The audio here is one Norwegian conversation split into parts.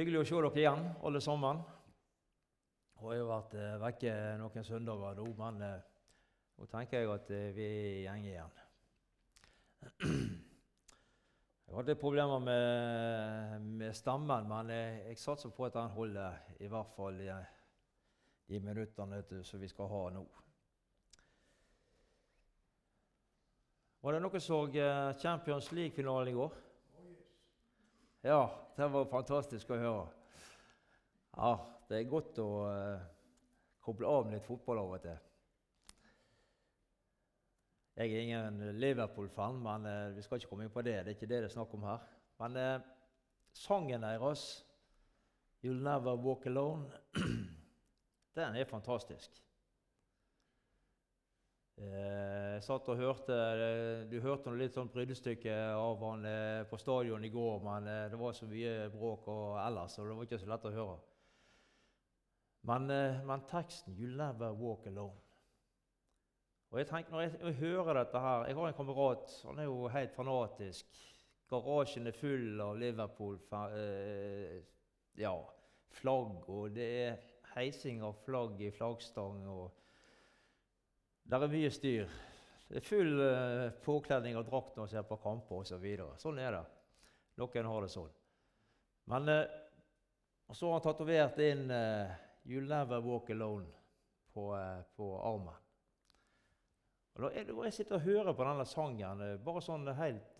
Hyggelig å se dere igjen, alle sammen. Jeg har vært eh, vekke noen søndager nå, men eh, tenker jeg at eh, vi er i gjeng igjen. Jeg hadde problemer med, med stemmen, men jeg, jeg satser på at den holder i hvert fall i de minuttene som vi skal ha nå. Var det noen som så Champions League-finalen i går? Ja, det var fantastisk å høre. Ja, det er godt å uh, koble av med litt fotball av og til. Jeg er ingen Liverpool-fan, men uh, vi skal ikke komme inn på det. Det er ikke det det er snakk om her. Men uh, sangen deres, 'You'll Never Walk Alone', den er fantastisk. Eh, jeg satt og hørte Du hørte litt sånn brytestykke av han eh, på stadion i går, men eh, det var så mye bråk og ellers, så det var ikke så lett å høre. Men, men teksten 'You'll never walk alone'. Og jeg tenker, Når jeg, jeg, hører dette her Jeg har en kamerat han er jo helt fanatisk. Garasjen er full av Liverpool ja, flagg, og det er heising av flagg i flaggstang. og det er mye styr. Det er full uh, påkledning av drakt når man ser på kamper osv. Så videre. sånn er det. Noen har det sånn. Men uh, så har han tatovert inn uh, 'You'll never walk alone' på, på armen. Og da jeg, jeg sitter og hører på denne sangen, bare sånn helt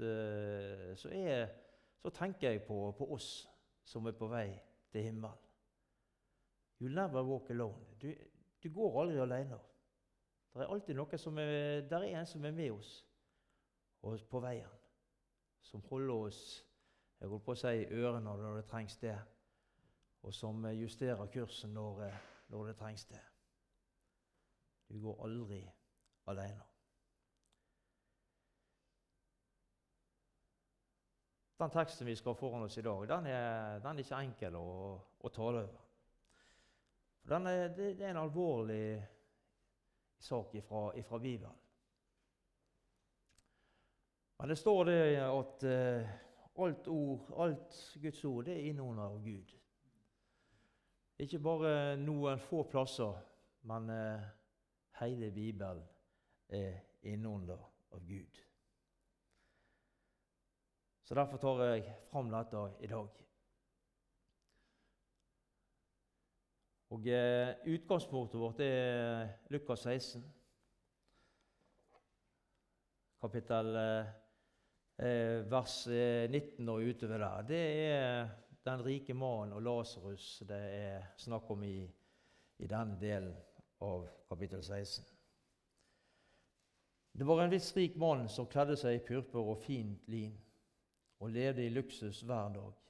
så, er, så, tenker jeg på, på, oss som er på vei til himmelen. You'll never walk alone. Du, du går aldri alene. Det er alltid noe som er, der er en som er med oss og på veien. Som holder oss jeg holdt på å si, ørene når det trengs det. Og som justerer kursen når, når det trengs det. Du går aldri alene. Den teksten vi skal foran oss i dag, den er, den er ikke enkel å, å tale over. For er, det, det er en alvorlig sak ifra Bibelen. Men det står det at uh, alt, ord, alt Guds ord det er innåndet av Gud. Ikke bare noen få plasser, men uh, hele Bibelen er innåndet av Gud. Så Derfor tar jeg fram dette i dag. Og eh, Utgangspunktet vårt er Lukas 16, kapittel eh, eh vers 19 eh, og utover der. Det er den rike mannen og Lasarus det er snakk om i, i denne delen av kapittel 16. Det var en viss rik mann som kledde seg i purpur og fint lin og levde i luksus hver dag.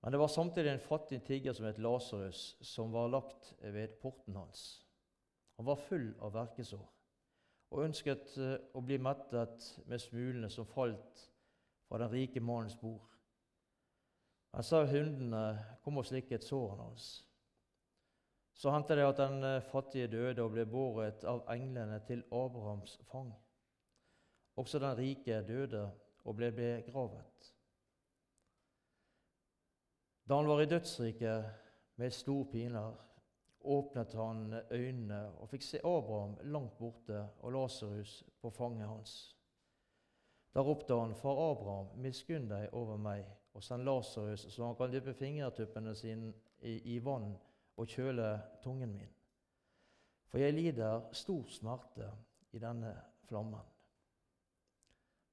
Men det var samtidig en fattig tigger som het Lasarus, som var lagt ved porten hans. Han var full av verkesår og ønsket eh, å bli mettet med smulene som falt fra den rike mannens bord. Men så hundene kom og slikket sårene hans. Så hendte det at den eh, fattige døde og ble båret av englene til Abrahams fang. Også den rike døde og ble begravet. Da han var i dødsriket med stor piner, åpnet han øynene og fikk se Abraham langt borte og Lasarus på fanget hans. Da ropte han, Far Abraham, miskunn deg over meg, og send Lasarus, så han kan dyppe fingertuppene sine i, i vann og kjøle tungen min. For jeg lider stor smerte i denne flammen.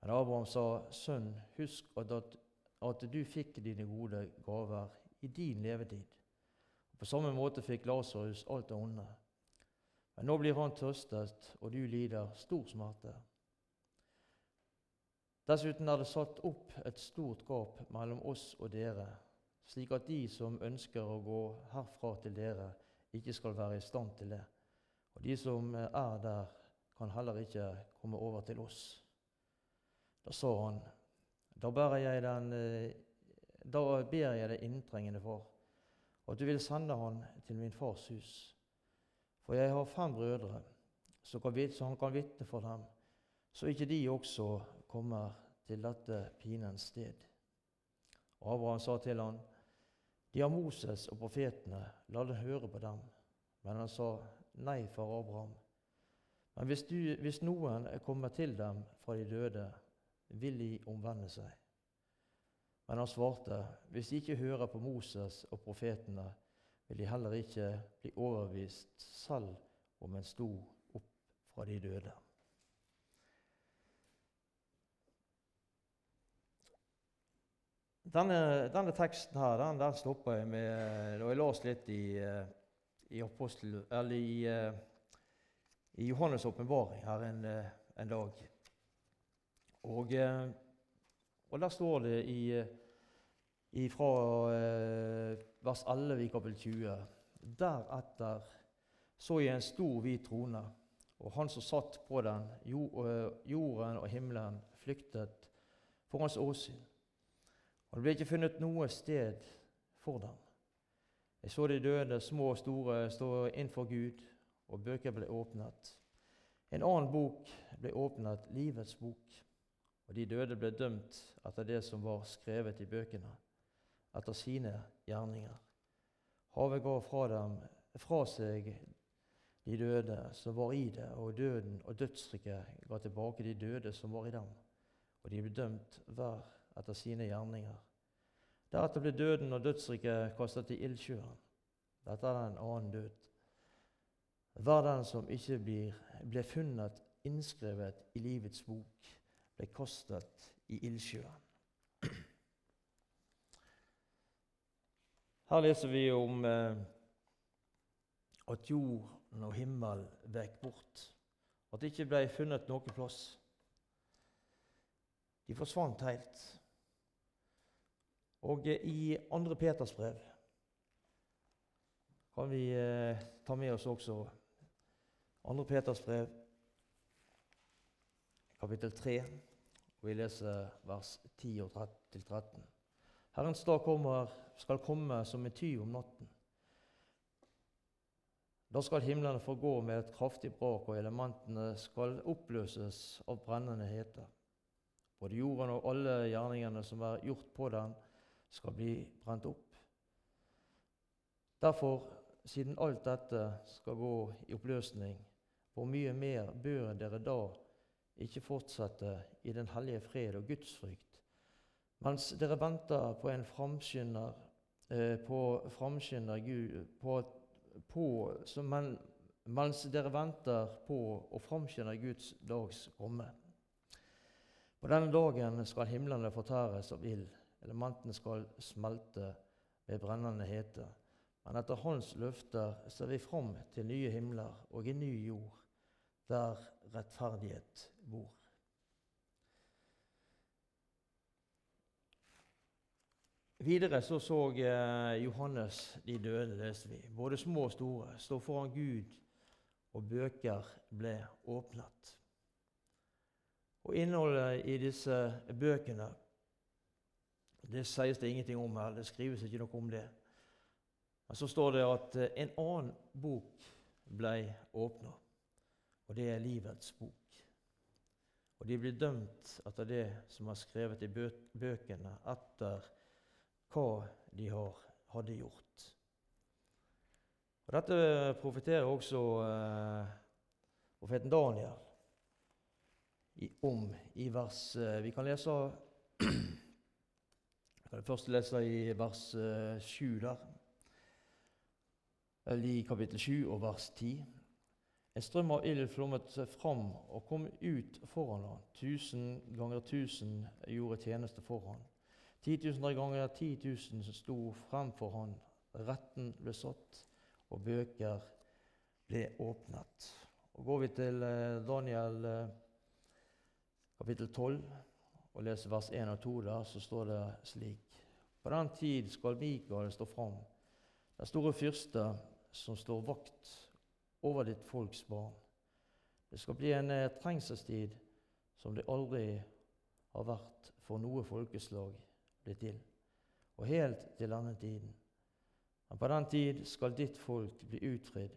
Men Abraham sa, Sønn, husk at at du fikk dine gode gaver i din levetid. På samme måte fikk Lasarus alt det onde. Men nå blir han tøstet, og du lider stor smerte. Dessuten er det satt opp et stort gap mellom oss og dere, slik at de som ønsker å gå herfra til dere, ikke skal være i stand til det. Og de som er der, kan heller ikke komme over til oss. Da sa han, da jeg, den, eh, da ber jeg deg inntrengende for at du vil sende han til min fars hus. For jeg har fem brødre, så, han kan vitne for dem, så ikke de også kommer til dette pinens sted. Abraham sa til han, De har Moses og profetene, la dem høre på dem. Men han sa nei for Abraham. Men hvis, du, hvis noen kommer til dem fra de døde, vil de omvende seg. Men han svarte, hvis de ikke hører på Moses og profetene, vil de heller ikke bli overbevist selv om en sto opp fra de døde. Denne, denne teksten her, den, den stoppa jeg med da jeg leste litt i, eh, i, apostel, i, eh, i Johannes' åpenbaring her en, eh, en, dag. Og, og der står det i, fra vers 11 i kapittel 20 Deretter så jeg en stor, hvit trone, og han som satt på den, jorden og himmelen, flyktet for hans åsyn. Og det ble ikke funnet noe sted for dem. Jeg så de døde, små og store, stå innfor Gud, og bøker ble åpnet. En annen bok ble åpnet, livets bok, og de døde ble dømt etter det som var skrevet i bøkene, etter sine gjerninger. Havet ga fra dem fra seg de døde som var i det, og døden og dødsriket ga tilbake de døde som var i dem, og de ble dømt hver etter sine gjerninger. Deretter ble døden og dødsriket kastet i ildsjøen. Dette er en annen død. Hver den som ikke blir, ble funnet innskrevet i livets bok, ble kostet i ildsjøen. Her leser vi om eh, at jorden og himmel vek bort. At det ikke ble funnet noen plass. De forsvant helt. Og i 2. Peters brev kan vi eh, ta med oss også 2. Peters brev, kapittel 3, og vi leser vers 10 og 13. Herrens dag kommer, skal komme som en ty om natten. Da skal himlene forgå med et kraftig brak, og elementene skal oppløses av brennende hete. Både jorden og alle gjerningene som er gjort på den, skal bli brent opp. Derfor, siden alt dette skal gå i oppløsning, hvor mye mer bør dere da ikke fortsette i den hellige fred og gudsfrykt, mens dere venter på en framskynder eh, på framskynder på, på men, mens dere venter på å framskynde Guds dags komme. På denne dagen skal himlene fortæres av ild Elementene skal smelte ved brennende hete. Men etter Hans løfter ser vi fram til nye himler og en ny jord, der rettferdighet bor. Videre så, så eh, Johannes de døde, leste vi. Både små og store står foran Gud, og bøker ble åpnet. Og Innholdet i disse bøkene det sies det ingenting om her. Det skrives ikke noe om det. Men så står det at eh, en annen bok ble åpna, og det er livets bok. Og de blir dømt etter det som er skrevet i bøkene, etter hva de har, hadde gjort. Og Dette profeterer også eh, profeten Daniel i, om i vers eh, Vi kan lese jeg kan først lese i vers 7 eh, der. Eller i kapittel 7 og vers 10. En strøm av ild flommet fram og kom ut foran ham. Tusen ganger tusen gjorde tjeneste for ham. Titusener ganger titusen sto frem for ham. Retten ble satt, og bøker ble åpnet. Og Går vi til eh, Daniel eh, kapittel 12 og leser vers 1 og 2 der, så står det slik På den tid skal Mikael stå fram, den store fyrste som står vakt over ditt folks barn. Det skal bli en eh, trengselstid som det aldri har vært for noe folkeslag blitt til, og helt til denne tiden. Men på den tid skal ditt folk bli utfridd,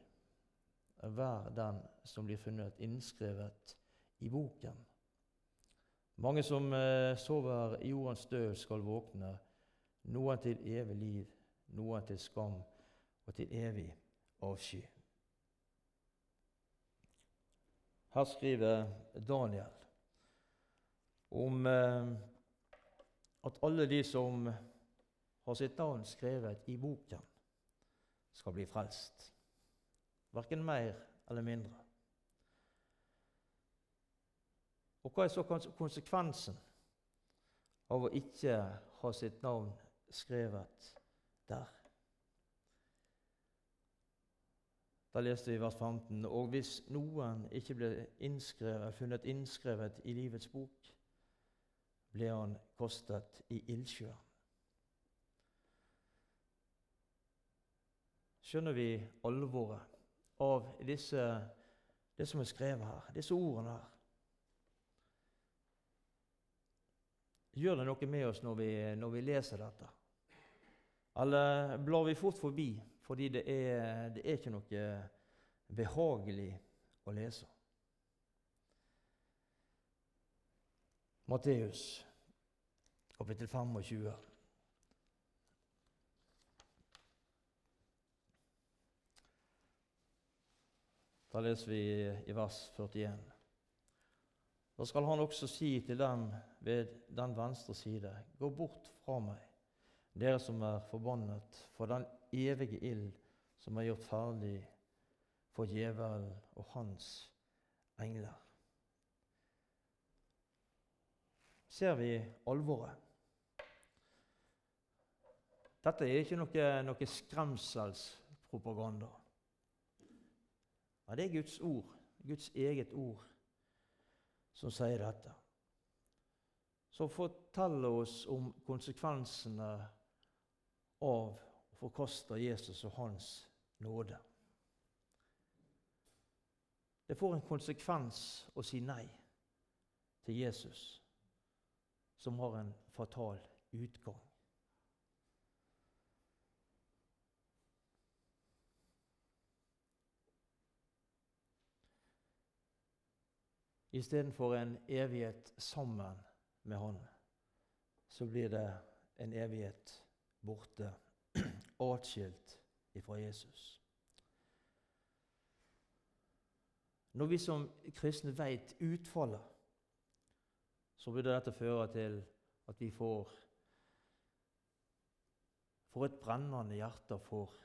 hver den som blir funnet innskrevet i boken. Mange som eh, sover i jordens død, skal våkne, noen til evig liv, noen til skam og til evig avsky. Her skriver Daniel om eh, at alle de som har sitt navn skrevet i boken, skal bli frelst. Verken mer eller mindre. Og hva er så konsekvensen av å ikke ha sitt navn skrevet der? Da leste vi vers 15.: Og hvis noen ikke ble innskrevet, funnet innskrevet i livets bok, ble han kostet i ildsjøen. Skjønner vi alvoret av disse, det som er skrevet her, disse ordene her? Gjør det noe med oss når vi, når vi leser dette? Eller blar vi fort forbi fordi det er, det er ikke noe behagelig å lese? Matteus kapittel 25. Da leser vi i vers 41. Da skal han også si til dem ved den venstre side.: Gå bort fra meg, dere som er forbannet for den evige ild som er gjort ferdig for djevelen og hans engler. Ser vi alvoret? Dette er ikke noe, noe skremselspropaganda. Men det er Guds ord, Guds eget ord som sier dette. Som forteller oss om konsekvensene av å forkaste Jesus og hans nåde. Det får en konsekvens å si nei til Jesus, som har en fatal utgang. Istedenfor en evighet sammen med Han, så blir det en evighet borte, atskilt ifra Jesus. Når vi som kristne veit utfallet, så burde dette føre til at vi får, får et brennende hjerte for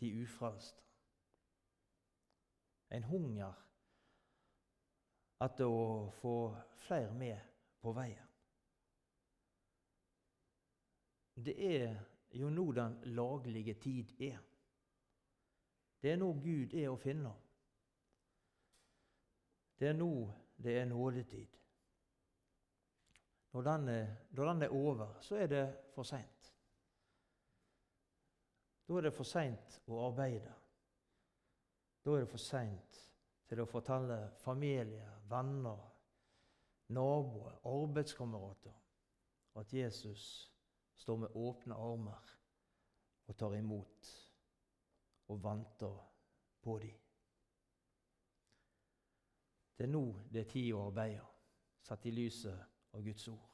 de ufrelste. En hunger etter å få flere med på veien. Det er jo nå den laglige tid er. Det er nå Gud er å finne. Det er nå det er nådetid. Når den er, når den er over, så er det for seint. Da er det for seint å arbeide. Da er det for seint til å fortelle familie, venner, naboer, arbeidskamerater at Jesus står med åpne armer og tar imot og venter på dem. Det er nå det er tid å arbeide, sett i lyset av Guds ord.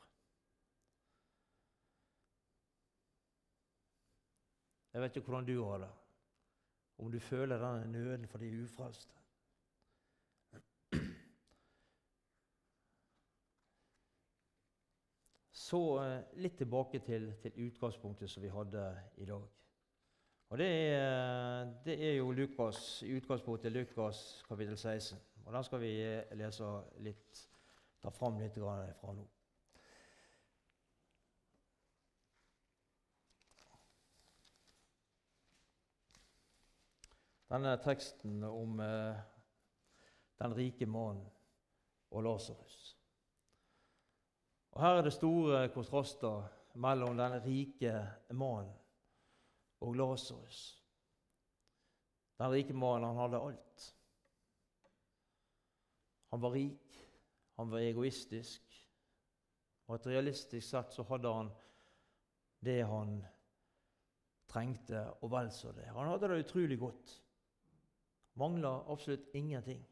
Jeg vet ikke hvordan du har det, om du føler denne nøden for de ufrelste. Så eh, litt tilbake til, til, utgangspunktet som vi hadde i dag. Og Det er, det er jo Lukas, utgangspunktet Lukas kapittel 16. Og Den skal vi eh, lese litt, ta fram litt fra nå. Denne teksten om eh, den rike mannen og Lasarus. Og Her er det store kontraster mellom den rike mannen og Lasarus. Den rike mannen han hadde alt. Han var rik, han var egoistisk. Materialistisk sett så hadde han det han trengte, og vel så det. Han hadde det utrolig godt. Mangla absolutt ingenting.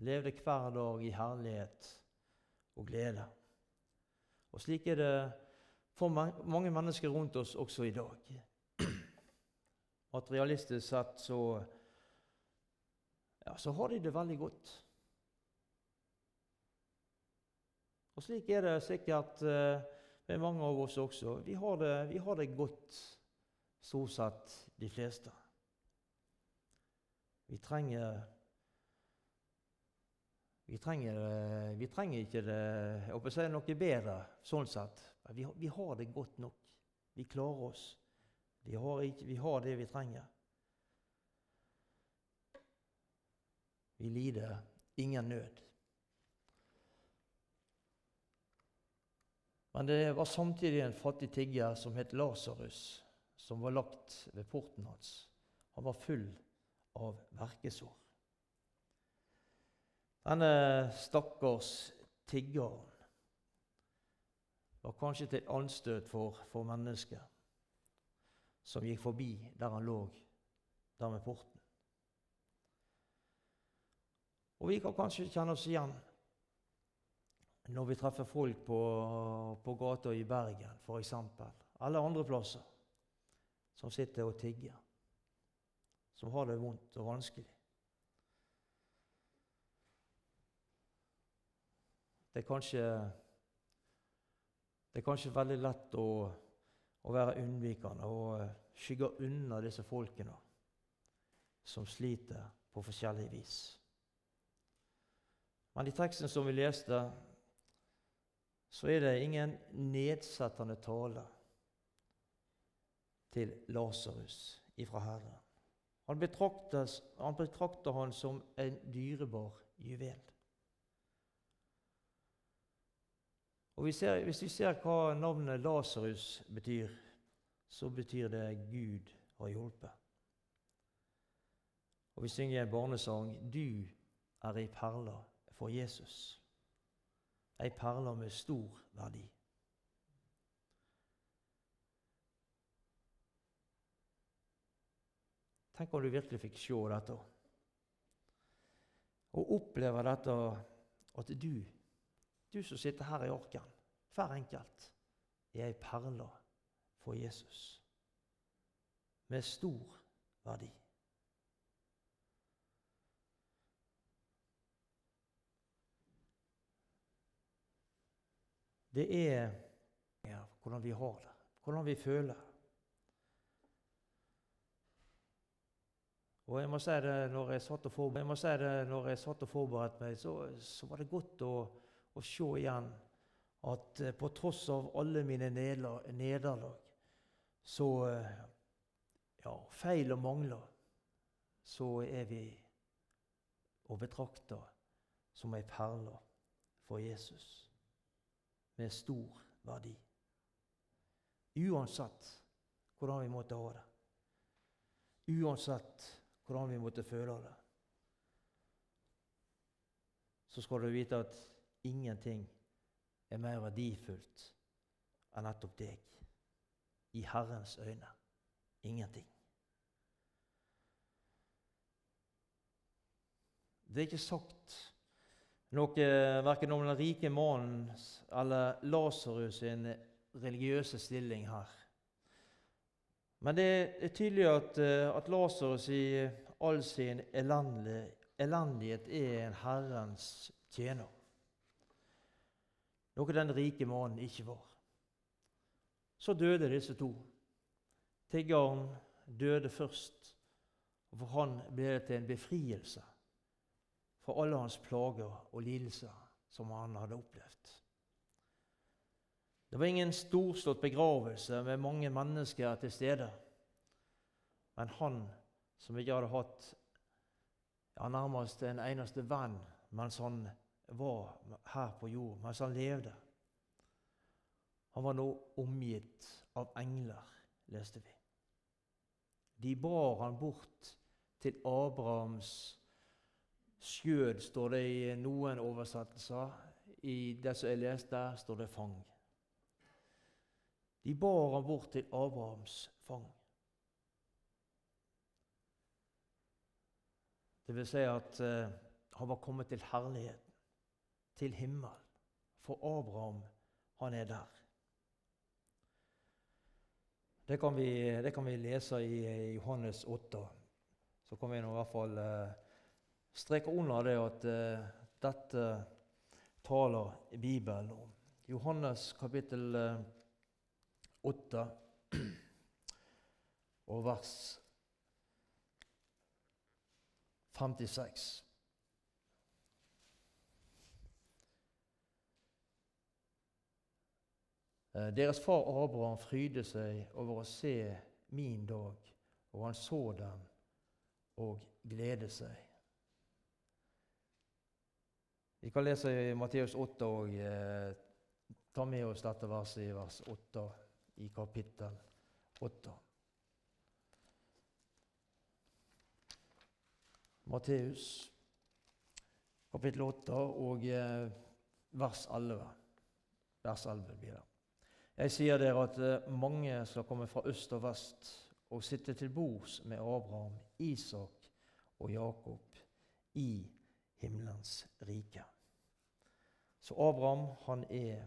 Levde hver dag i herlighet og glede. Og slik er det for mange mennesker rundt oss også i dag. Materialistisk sett så, ja, så har de det veldig godt. Og slik er det sikkert uh, med mange av oss også. Vi har det, vi har det godt, stort sett de fleste. Vi trenger vi trenger, vi trenger ikke det, jeg håper si noe bedre sånn sett. Vi, vi, har det godt nok. Vi klarer oss. Vi har, ikke, vi har det vi trenger. Vi lider ingen nød. Men det var samtidig en fattig tigger som het Lasarus, som var lagt ved porten hans. Han var full av verkesår. Denne stakkars tiggeren var kanskje til anstøt for, for mennesker som gikk forbi der han lå, der med porten. Og vi kan kanskje kjenne oss igjen når vi treffer folk på, på gata i Bergen f.eks., eller andre plasser, som sitter og tigger, som har det vondt og vanskelig. Det er kanskje, det er kanskje veldig lett å, å være unnvikende og skygge unna disse folkene som sliter på forskjellig vis. Men i teksten som vi leste, så er det ingen nedsettende tale til Lasarus ifra Herren. Han, han betrakter han som en dyrebar juvel. Og vi ser, Hvis vi ser hva navnet Lasarus betyr, så betyr det 'Gud har hjulpet'. Og vi synger en barnesang 'Du er ei perle for Jesus' ei perle med stor verdi. Tenk om du virkelig fikk se dette og oppleve dette at du, du som sitter her i orken, hver enkelt, er ei perle for Jesus med stor verdi. det er ja, hvordan vi har det, hvordan vi føler. Og jeg må si det når jeg satt og forberedte meg, så, så, var det godt å, å se igjen at eh, på tross av alle mine nederlag, så eh, ja, feil og mangler, så er vi å betrakte som ei perle for Jesus med stor verdi. Uansett hvordan vi måtte ha det. Uansett hvordan vi måtte føle det. Så skal du vite at ingenting er mer verdifullt enn nettopp deg. I Herrens øyne. Ingenting. Det er ikke sagt noe verken om den rike mannens eller Lasarus sin religiøse stilling her. Men det er tydelig at, eh, at Lasarus i all sin elendighet er en Herrens tjener. Noe den rike mannen ikke var. Så døde disse to. Tiggeren døde først, og for han ble det til en befrielse for alle hans plager og lidelser som han hadde opplevd. Det var ingen storslått begravelse med mange mennesker til stede. Men han som ikke hadde hatt ja, nærmest en eneste venn mens han var her på jord, mens han levde Han var nå omgitt av engler, leste vi. De bar han bort til Abrahams Skjød står det i noen oversettelser. I det som jeg leste, står det fang. De bar han bort til Abrahams fang. Det vil si at uh, han var kommet til herligheten, til himmelen. For Abraham, han er der. Det kan vi, det kan vi lese i, Johannes 8. Så kan vi i hvert fall eh, streke under det at eh, dette taler Bibelen om. Johannes kapittel 8 eh, og vers 56. deres far Abraham fryde seg over å se min dag, og han så den og glede seg. Vi kan lese i Matteus 8 og eh, ta med oss dette verset i vers 8 i kapittel 8. Matteus kapittel 8 og eh, vers 11. Vers 11 blir det. Jeg sier dere at eh, mange skal komme fra øst og vest og sitte til bords med Abraham, Isak og Jakob i himmelens rike. Så Abraham, han er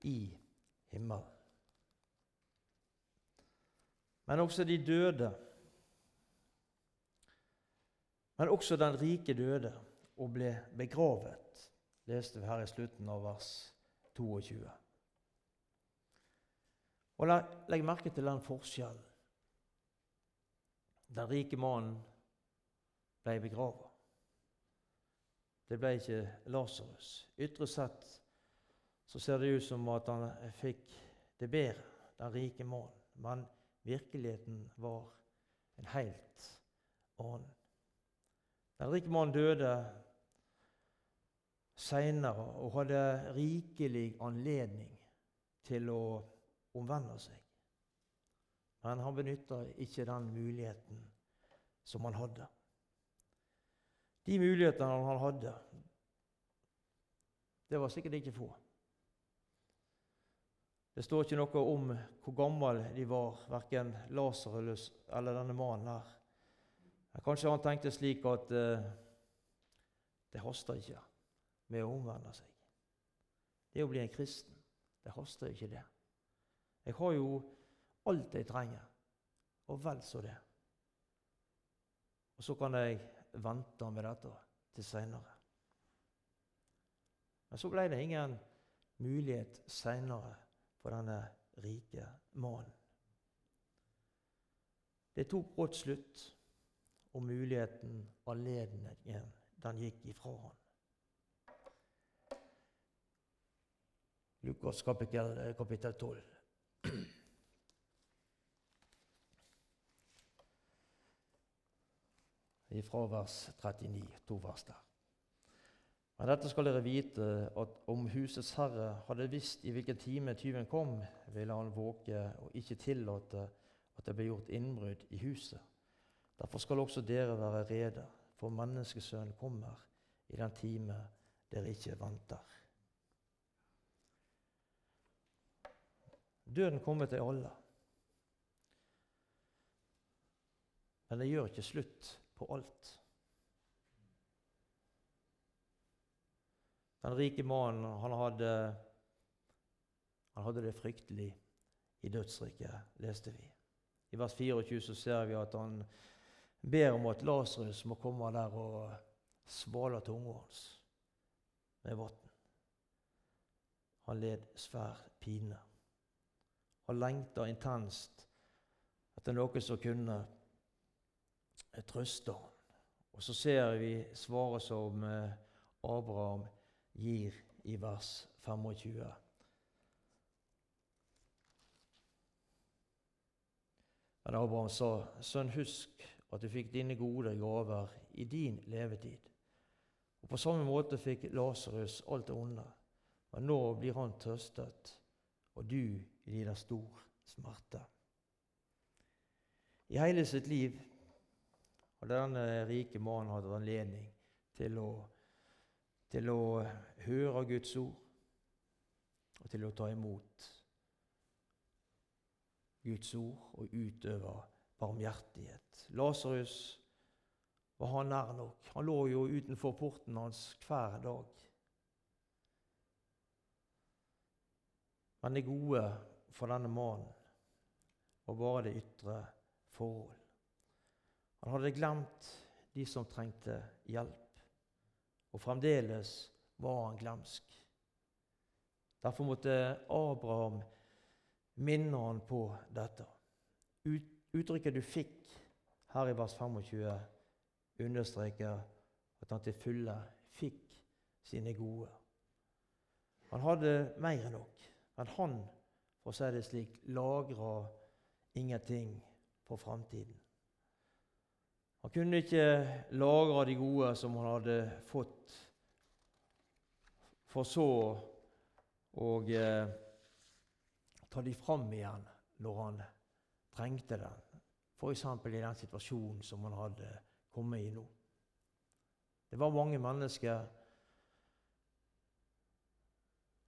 i himmelen. Men også de døde. Men også den rike døde og ble begravet, leste vi her i slutten av vers 22. Og Legg merke til den forskjellen. Den rike mannen ble begravet. Det ble ikke Lasarus. Ytre sett så ser det ut som at han fikk det bedre, den rike mannen. Men virkeligheten var en helt annen. Den rike mannen døde seinere og hadde rikelig anledning til å omvende seg. Men han benytta ikke den muligheten som han hadde. De mulighetene han hadde, det var sikkert ikke få. Det står ikke noe om hvor gammel de var, verken Lasarus eller denne mannen her. Men kanskje han tenkte slik at eh, det haster ikke med å omvende seg. Det å bli en kristen, det haster ikke, det. Jeg har jo alt jeg trenger, og vel så det. Og så kan jeg vente med dette til seinere. Men så ble det ingen mulighet seinere for denne rike mannen. Det tok brått slutt, og muligheten, anledningen, den gikk ifra han. Lukas kapittel, kapittel 12. Fra vers 39, to vers der. Men dette skal dere vite, at om husets herre hadde visst i hvilken time tyven kom, ville han våke og ikke tillate at det ble gjort innbrudd i huset. Derfor skal også dere være rede, for menneskesønnen kommer i den time dere ikke venter. Døden kommer til alle. Men det gjør ikke slutt på alt. Den rike mannen han hadde, han hadde det fryktelig i dødsriket, leste vi. I vers 24 så ser vi at han ber om at Lasarus må komme der og svale tunga hans med vann. Han led svær pine. Han lengta intenst etter noe som kunne trøste ham. Og så ser vi svaret som eh, Abraham gir i vers 25. Men Abraham sa, 'Sønn, husk at du fikk dine gode gaver i din levetid.' Og På samme måte fikk Lasarus alt det onde, men nå blir han trøstet, og du lider stor smerte. I hele sitt liv hadde denne rike mannen hadde anledning til å, til å høre Guds ord og til å ta imot Guds ord og utøve barmhjertighet. Lasarus var han nær nok. Han lå jo utenfor porten hans hver dag. Men det gode for denne mannen var bare det ytre forhold. Han hadde glemt de som trengte hjelp, og fremdeles var han glemsk. Derfor måtte Abraham minne han på dette. Uttrykket du fikk her i vers 25, understreker at han til fulle fikk sine gode. Han hadde mer enn nok, men han, for å si det slik, lagra ingenting for framtiden. Han kunne ikke lagre de gode som han hadde fått, for så å eh, ta de fram igjen når han trengte den, f.eks. i den situasjonen som han hadde kommet i nå. Det var mange mennesker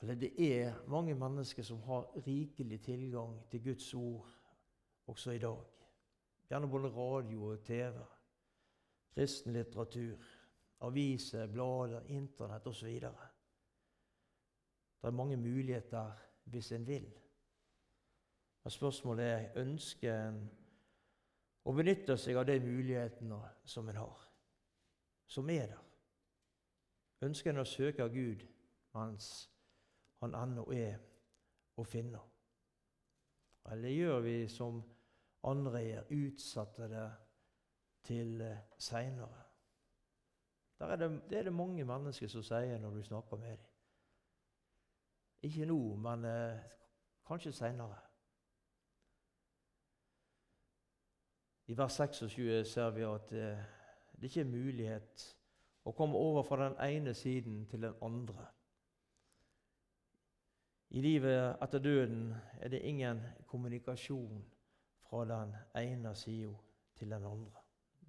Eller det er mange mennesker som har rikelig tilgang til Guds ord også i dag. Gjennom både radio og TV, kristen litteratur, aviser, blader, Internett osv. Det er mange muligheter hvis en vil. Men spørsmålet er ønsker en å benytte seg av de mulighetene som en har som er der. Ønsker en å søke Gud mens han ennå er å finne? Eller gjør vi som andre gjør, utsatte det til eh, seinere? Det, det er det mange mennesker som sier når du snakker med dem. Ikke nå, men eh, kanskje seinere. I vers 26 ser vi at eh, det er mulighet å komme over fra den ene siden til den andre. I livet etter døden er det ingen kommunikasjon fra den ene sida til den andre.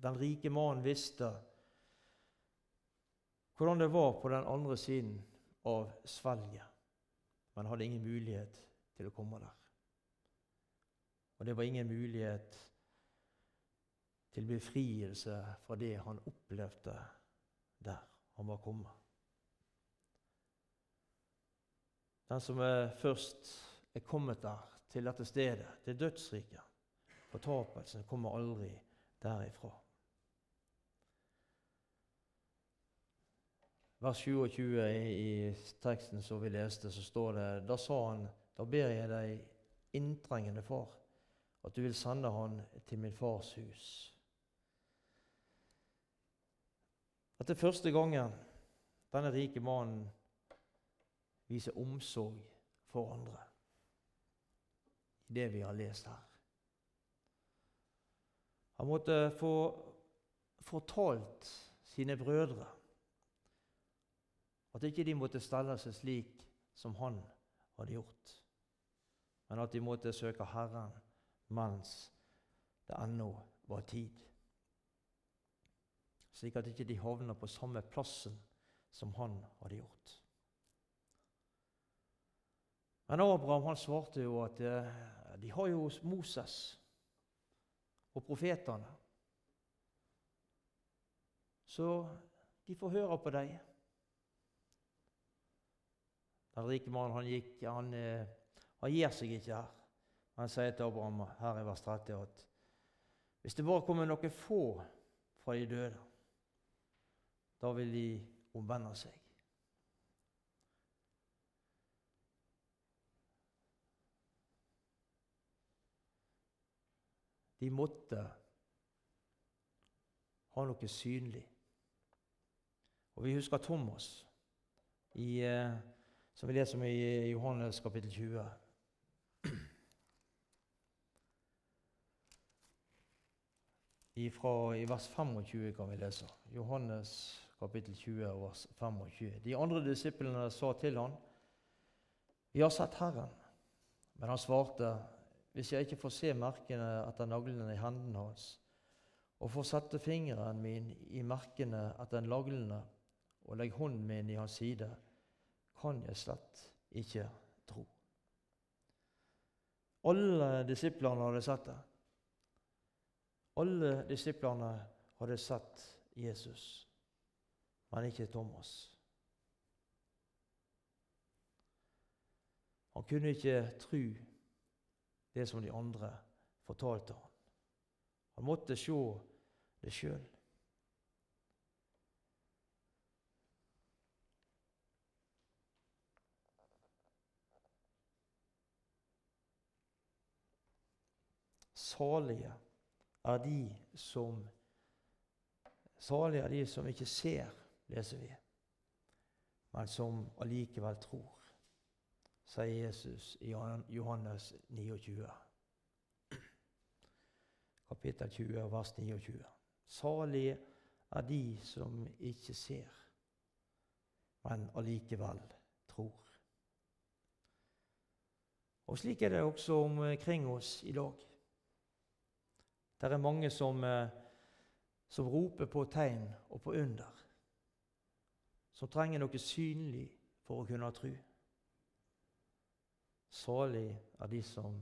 Den rike mannen visste hvordan det var på den andre siden av svelget, men hadde ingen mulighet til å komme der. Og det var ingen mulighet til befrielse fra det han opplevde der han var kommet. Den som er først er kommet der, til dette stedet, til dødsriket, fortapelsen kommer aldri derifra. Vers 27 i teksten som vi leste, så står det Da sa han, da ber jeg deg inntrengende far, at du vil sende han til min fars hus. Dette er første gangen denne rike mannen viser omsorg for andre i det vi har lest her. Han måtte få fortalt sine brødre at ikke de måtte stelle seg slik som han hadde gjort, men at de måtte søke Herren mens det ennå var tid slik at ikke de havner på samme plassen som han hadde gjort. Men Abraham han svarte jo at eh, de har jo Moses og profetene. Så de får høre på deg. Den rike mannen han gikk, han, eh, han gir seg ikke her. Han sier til Abraham her i vers 30 at hvis det bare kommer noen få fra de døde da vil de omvende seg. De måtte ha noe synlig. Og Vi husker Thomas, i, eh, som vi leser om i Johannes kapittel 20. Ifra, I vers 25 kan vi lese. Johannes kapittel 20, vers 25. De andre disiplene sa til ham, 'Vi har sett Herren.' Men han svarte, 'Hvis jeg ikke får se merkene etter naglene i hendene hans,' 'og får sette fingeren min i merkene etter naglene' 'og legge hånden min i hans side,' 'kan jeg slett ikke tro.' Alle disiplene hadde sett det. Alle disiplene hadde sett Jesus men ikke Thomas. Han kunne ikke tro det som de andre fortalte han. Han måtte se det sjøl. Salige er de som Salige er de som ikke ser, leser vi, men som allikevel tror, sier Jesus i Johannes 29, kapittel 20, vers 29. Salige er de som ikke ser, men allikevel tror. Og Slik er det også omkring oss i dag. Det er mange som, eh, som roper på tegn og på under. Som trenger noe synlig for å kunne tro. Salig er de som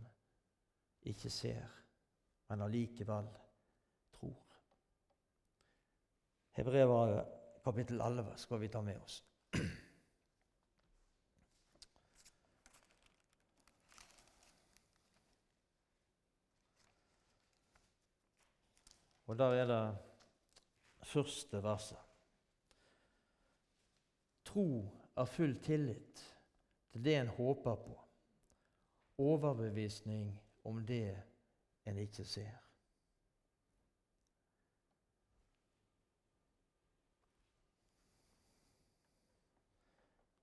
ikke ser, men allikevel tror. Hebrevet kapittel 11 skal vi ta med oss. Og der er det første verset. Tro er full tillit til det en håper på. Overbevisning om det en ikke ser.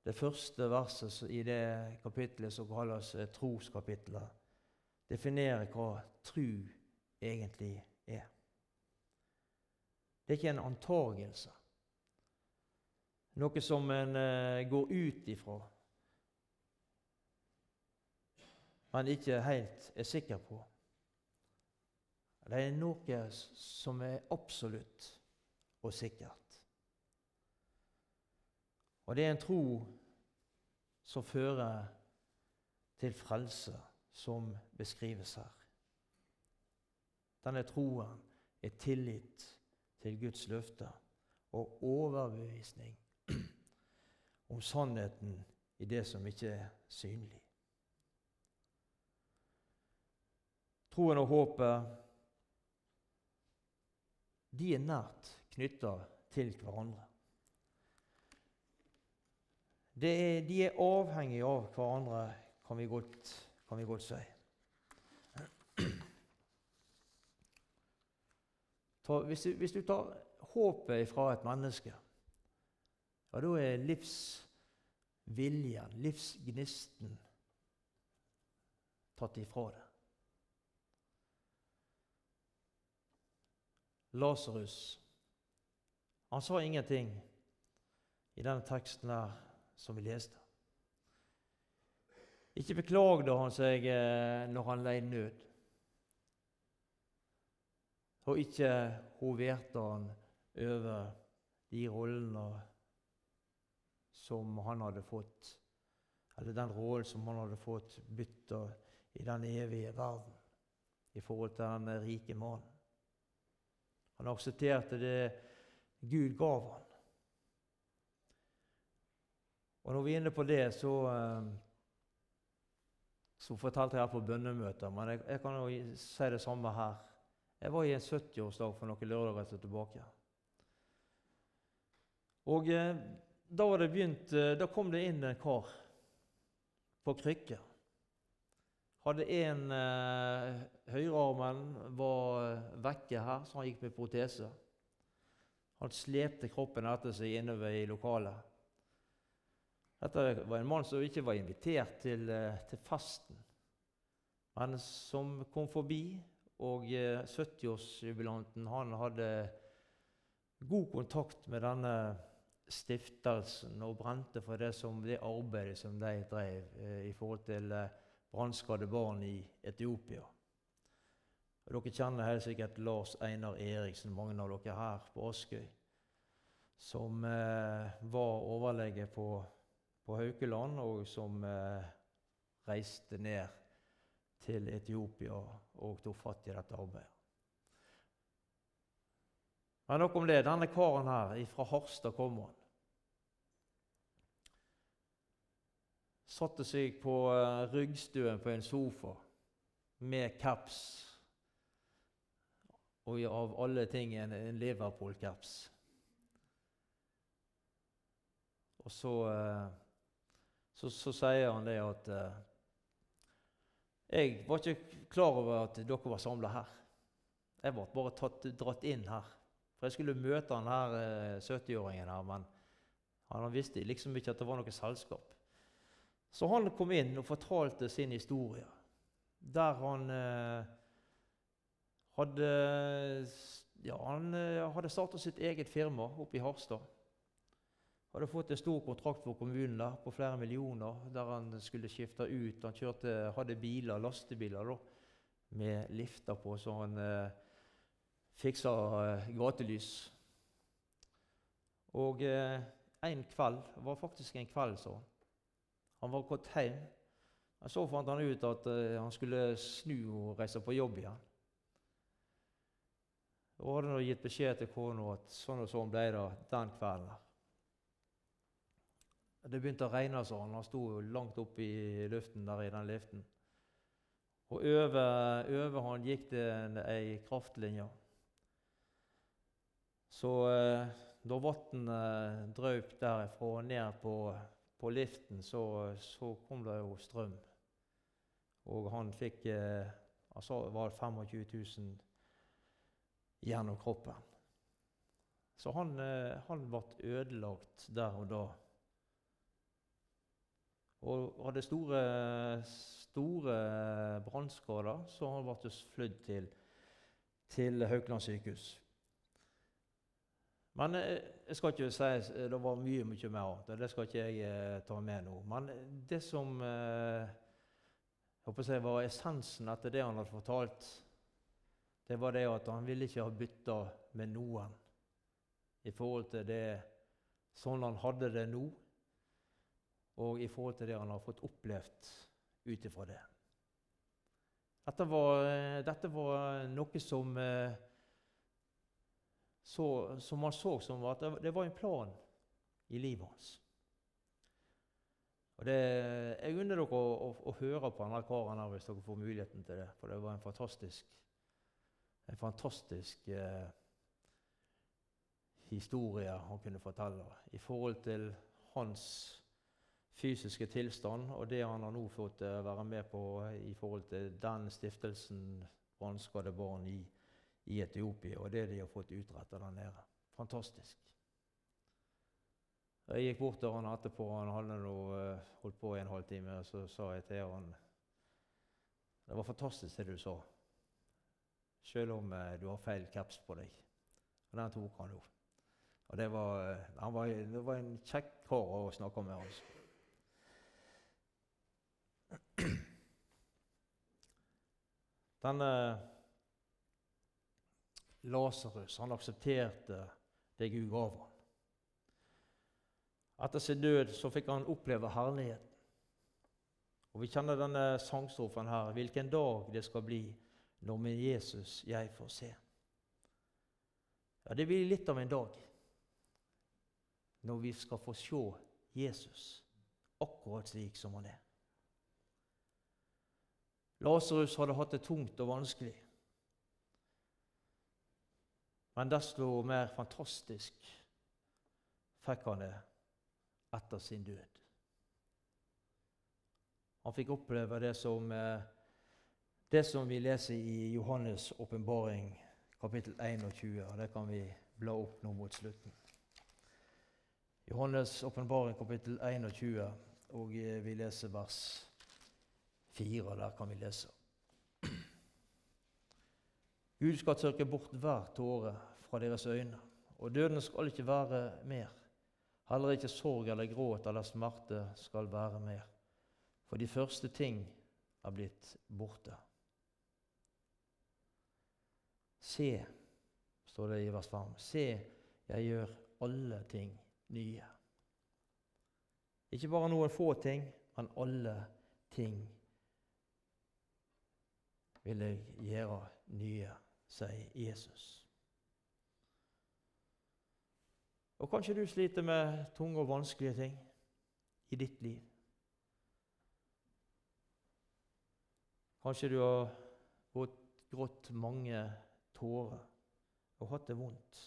Det første verset i det kapitlet som kalles troskapitlet, definerer hva tru egentlig er. Det er ikke en antagelse. Noe som en uh, går ut ifra, men ikke helt er sikker på. Det er noe som er absolutt og sikkert. Og det er en tro som fører til frelse, som beskrives her. Denne troen er tillit til Guds løfter og overbevisning om sannheten i det som ikke er synlig. Troen og håpet de er nært knytta til hverandre. Er, de er avhengige av hverandre, kan vi godt, kan vi godt si. For hvis du, hvis du tar håpet fra et menneske, ja, da er livsviljen, livsgnisten, tatt ifra det. Lasarus han sa ingenting i denne teksten her som vi leste. Ikke beklagde han seg eh, når han lei nød og ikke hoverte han over de rollene som han hadde fått, eller den rollen som han hadde fått bytta i den evige verden i forhold til den rike mannen. Han aksepterte det Gud gav han. Og når vi er inne på det, så, eh, så fortalte jeg her på bønnemøter, men jeg, jeg kan jo si det samme her. Jeg var i en 70-årsdag for noen lørdager tilbake. Og eh, da, begynt, eh, da, kom det inn en kar på krykke. Hadde en eh, Høyrearmen var vekke her, så han gikk med protese. Han slepte kroppen etter seg innover i lokalet. Dette var en mann som ikke var invitert til, eh, til festen, men som kom forbi og 70-årsjubilanten eh, han hadde god kontakt med denne stiftelsen og brente for det, som, det arbeidet som de drev eh, i forhold til eh, brannskadde barn i Etiopia. Og dere kjenner helt sikkert Lars Einar Eriksen, mange av dere her på Askøy, som eh, var overlege på, på Haukeland, og som eh, reiste ned til Etiopia og tok fatt i dette arbeidet. Men nok om det. Denne karen her, fra Harstad kommer han. Satte seg på ryggstuen ryggstøen på en sofa med caps og av alle ting en, en Liverpool-caps. Og så, så, så, sier han det at Jeg var ikke klar over at dere var samla her. Jeg ble bare tatt, dratt inn her. For jeg skulle møte han her 70-åringen her, men han visste liksom ikke at det var noe selskap. Så han kom inn og fortalte sin historie, der han eh, hadde ja, han eh, hadde startet sitt eget firma oppe i Harstad. Hadde fått en stor kontrakt for kommunen da, på flere millioner, der han skulle skifte ut. Han kjørte, hadde biler, lastebiler da, med lifter på, så han eh, fiksa eh, gatelys. Og eh, en kveld var faktisk en kveld, så han. Han var gått hjem. Men så fant han ut at eh, han skulle snu og reise på jobb igjen. Og hadde nå gitt beskjed til kona at sånn og sånn ble det den kvelden. Det begynte å regne, så han. Han sto langt oppe i luften der i den liften. Og over, over han gikk det ei kraftlinje. Så eh, da vannet drøp derifra og ned på på liften så, så, kom det jo strøm. Og han fikk eh, altså var 25 000 gjennom kroppen. Så han, eh, han ble ødelagt der og da. Og hadde store, store brannskader, så han ble flydd til, til Haukeland sykehus. Men eh, jeg skal ikke si eh, det var mye mye mer annet. Det skal ikke jeg eh, ta med nå. Men det som jeg var essensen etter det han hadde fortalt, det var det at han ville ikke ha bytta med noen i forhold til det sånn han hadde det nå, og i forhold til det han har fått opplevd ut ifra det. Dette var, dette var noe som eh, så, som han så som at det var en plan i livet hans. Og det, Jeg unner dere å, å, å, høre på denne karen hvis dere får muligheten til det. For det var en fantastisk, en fantastisk eh, historie han kunne fortelle i forhold til hans fysiske tilstand og det han har nå fått eh, være med på i forhold til den stiftelsen Brannskadde barn i i Etiopia og det de har fått utretta der nede. Fantastisk. Jeg gikk bort til han etterpå, han hadde noe, uh, holdt på i en halvtime, og så sa jeg til han Det var fantastisk det du sa, selv om uh, du har feil kaps på deg. Og den tok han jo. Og det var, var, det var en kjekk kar å snakke med. altså. Denne Lasarus. Han aksepterte det Gud gav ham. Etter sin død så fikk han oppleve herligheten. Og Vi kjenner denne sangstrofen her. Hvilken dag det skal bli når med Jesus jeg får se. Ja, Det blir litt av en dag når vi skal få se Jesus akkurat slik som han er. Lasarus hadde hatt det tungt og vanskelig. Men desto mer fantastisk fikk han det etter sin død. Han fikk oppleve det som, eh, det som vi leser i Johannes' åpenbaring, kapittel 21. og Det kan vi bla opp nå mot slutten. Johannes' åpenbaring, kapittel 21, og eh, vi leser vers 4. Der kan vi lese. Gud skal tørke bort hver tåre fra deres øyne, og døden skal ikke være mer. Heller ikke sorg eller gråt eller smerte skal være mer, for de første ting er blitt borte. Se, står det i vers 5, se, jeg gjør alle ting nye. Ikke bare noen få ting, men alle ting vil jeg gjøre nye sier Jesus. Og kanskje du sliter med tunge og vanskelige ting i ditt liv. Kanskje du har grått mange tårer og hatt det vondt.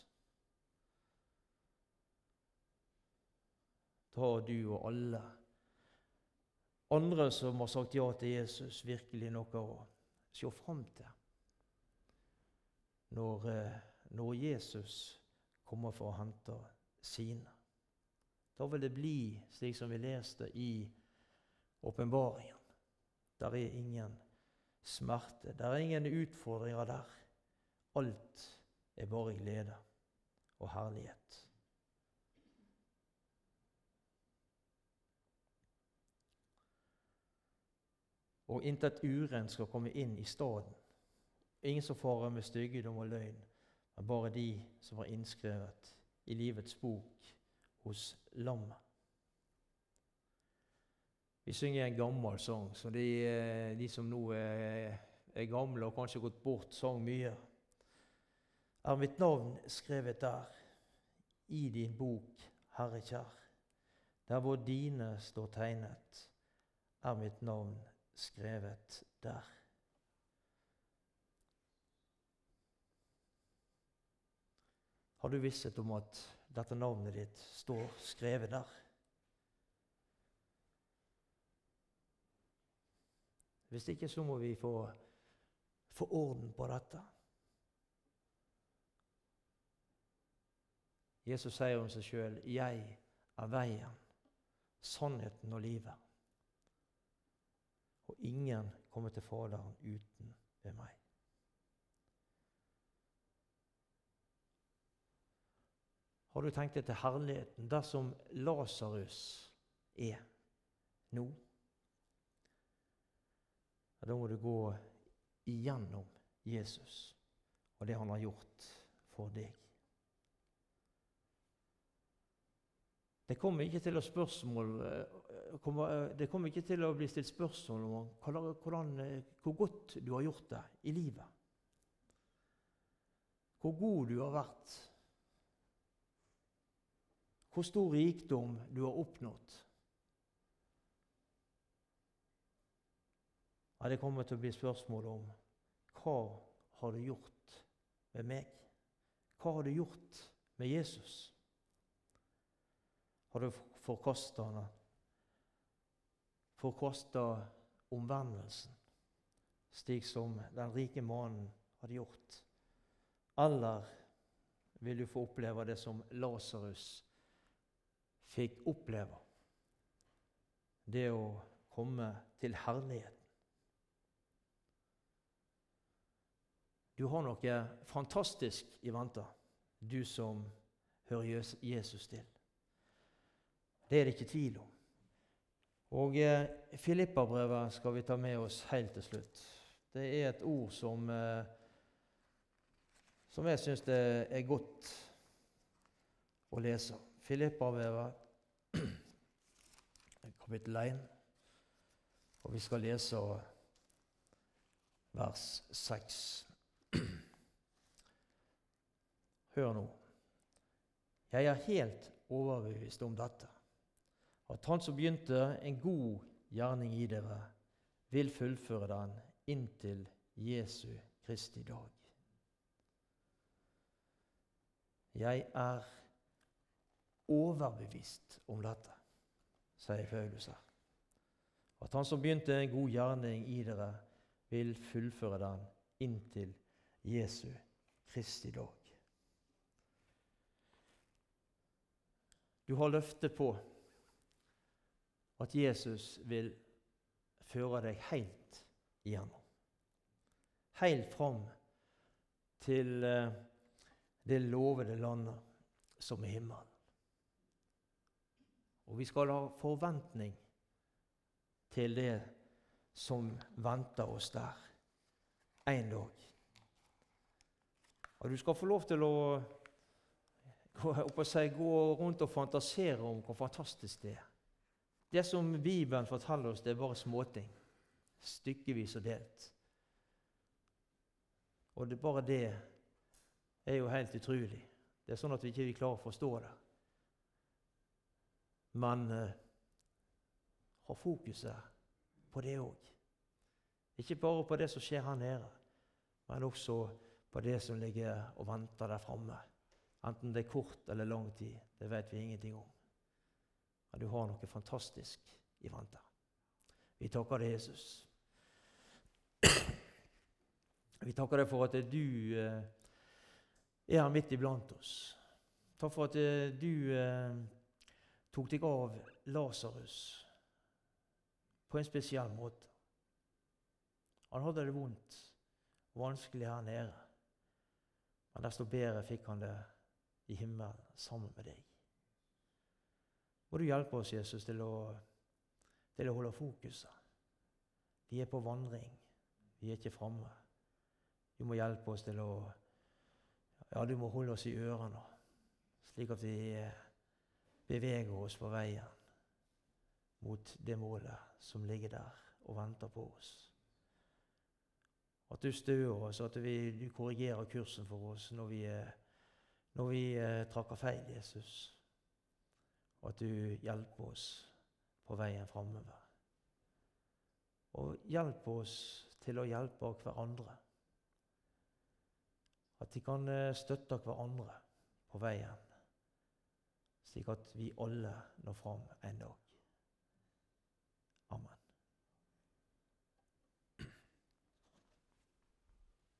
Tar du og alle andre som har sagt ja til Jesus, virkelig noe å se fram til når, eh, når Jesus kommer for å hente sine. Da vil det bli slik som vi leste i åpenbaringen. Der er ingen smerte, der er ingen utfordringer der. Alt er bare glede og herlighet. Og intet urent skal komme inn i staden. Ingen som farer med styggedom og løgn, men bare de som var innskrevet i livets bok hos lammet. Vi synger en gammel sang, så de, eh, de som nå er, er, gamle og kanskje gått bort, sang mye. Er mitt navn skrevet der, i din bok, Herre kjær? Der hvor dine står tegnet, er mitt navn skrevet der. Har du visshet om at dette navnet ditt står skrevet der? Hvis ikke så må vi få, få orden på dette. Jesus sier om seg sjøl 'Jeg er veien, sannheten og livet'. Og ingen kommer til Faderen uten ved meg. Har du tenkt deg til herligheten dersom Lasarus er nå? Da må du gå igjennom Jesus og det han har gjort for deg. Det kommer ikke til å, spørsmål, eh, eh, det kommer ikke til å bli stilt spørsmål om hvordan, eh, hvor godt du har gjort det i livet. Hvor god du har vært. Hvor stor rikdom du har oppnådd. Ja, det kommer til å bli spørsmål om hva har du gjort med meg? Hva har du gjort med Jesus? Har du forkasta han? Forkasta omvendelsen, slik som den rike mannen hadde gjort? Eller vil du få oppleve det som Lasarus fikk oppleve? Det å komme til herligheten. Du har noe fantastisk i vente, du som hører Jesus til. Det er det ikke tvil om. Og eh, Filippabrevet skal vi ta med oss helt til slutt. Det er et ord som, eh, som jeg syns er godt å lese. Filippabrevet kapittel 1, og vi skal lese vers 6. Hør nå. Jeg er helt overbevist om dette, at Han som begynte en god gjerning i dere, vil fullføre den inntil Jesu Kristi dag. Jeg er overbevist om dette, sier Paulus her. At Han som begynte en god gjerning i dere, vil fullføre den inntil Jesu Kristi dag. Du har løftet på at Jesus vil føre deg helt igjennom. Helt fram til eh, det lovede landet som er himmelen. Og vi skal ha forventning til det som venter oss der en dag. Og du skal få lov til å gå, si, gå rundt og fantasere om hvor fantastisk det er. Det som Bibelen forteller oss, det er bare småting. Stykkevis og delt. Og det, bare det er jo helt utrolig. Det er sånn at vi ikke klarer å forstå det. Men eh, ha fokuset på det òg. Ikke bare på det som skjer her nede, men også på det som ligger og venter der framme. Enten det er kort eller lang tid, det vet vi ingenting om. Men du har noe fantastisk i vente. Vi takker deg, Jesus. Vi takker deg for at du eh, er her midt iblant oss. Takk for at eh, du eh, tok deg av Lasarus på en spesiell måte. Han hadde det vondt og vanskelig her nede, men desto bedre fikk han det i himmelen sammen med deg. Må du hjelpe oss, Jesus, til å, til å holde fokuset. Vi er på vandring. Vi er ikke framme. Du må hjelpe oss til å Ja, du må holde oss i ørene, slik at vi eh, beveger oss på veien mot det målet som ligger der og venter på oss. At du støer oss, at vi, du korrigerer kursen for oss når vi, når vi eh, trakker feil, Jesus. Og at du hjelper oss på veien framover. Og hjelp oss til å hjelpe hverandre. At de kan eh, støtte hverandre på veien, slik at vi alle når fram en dag.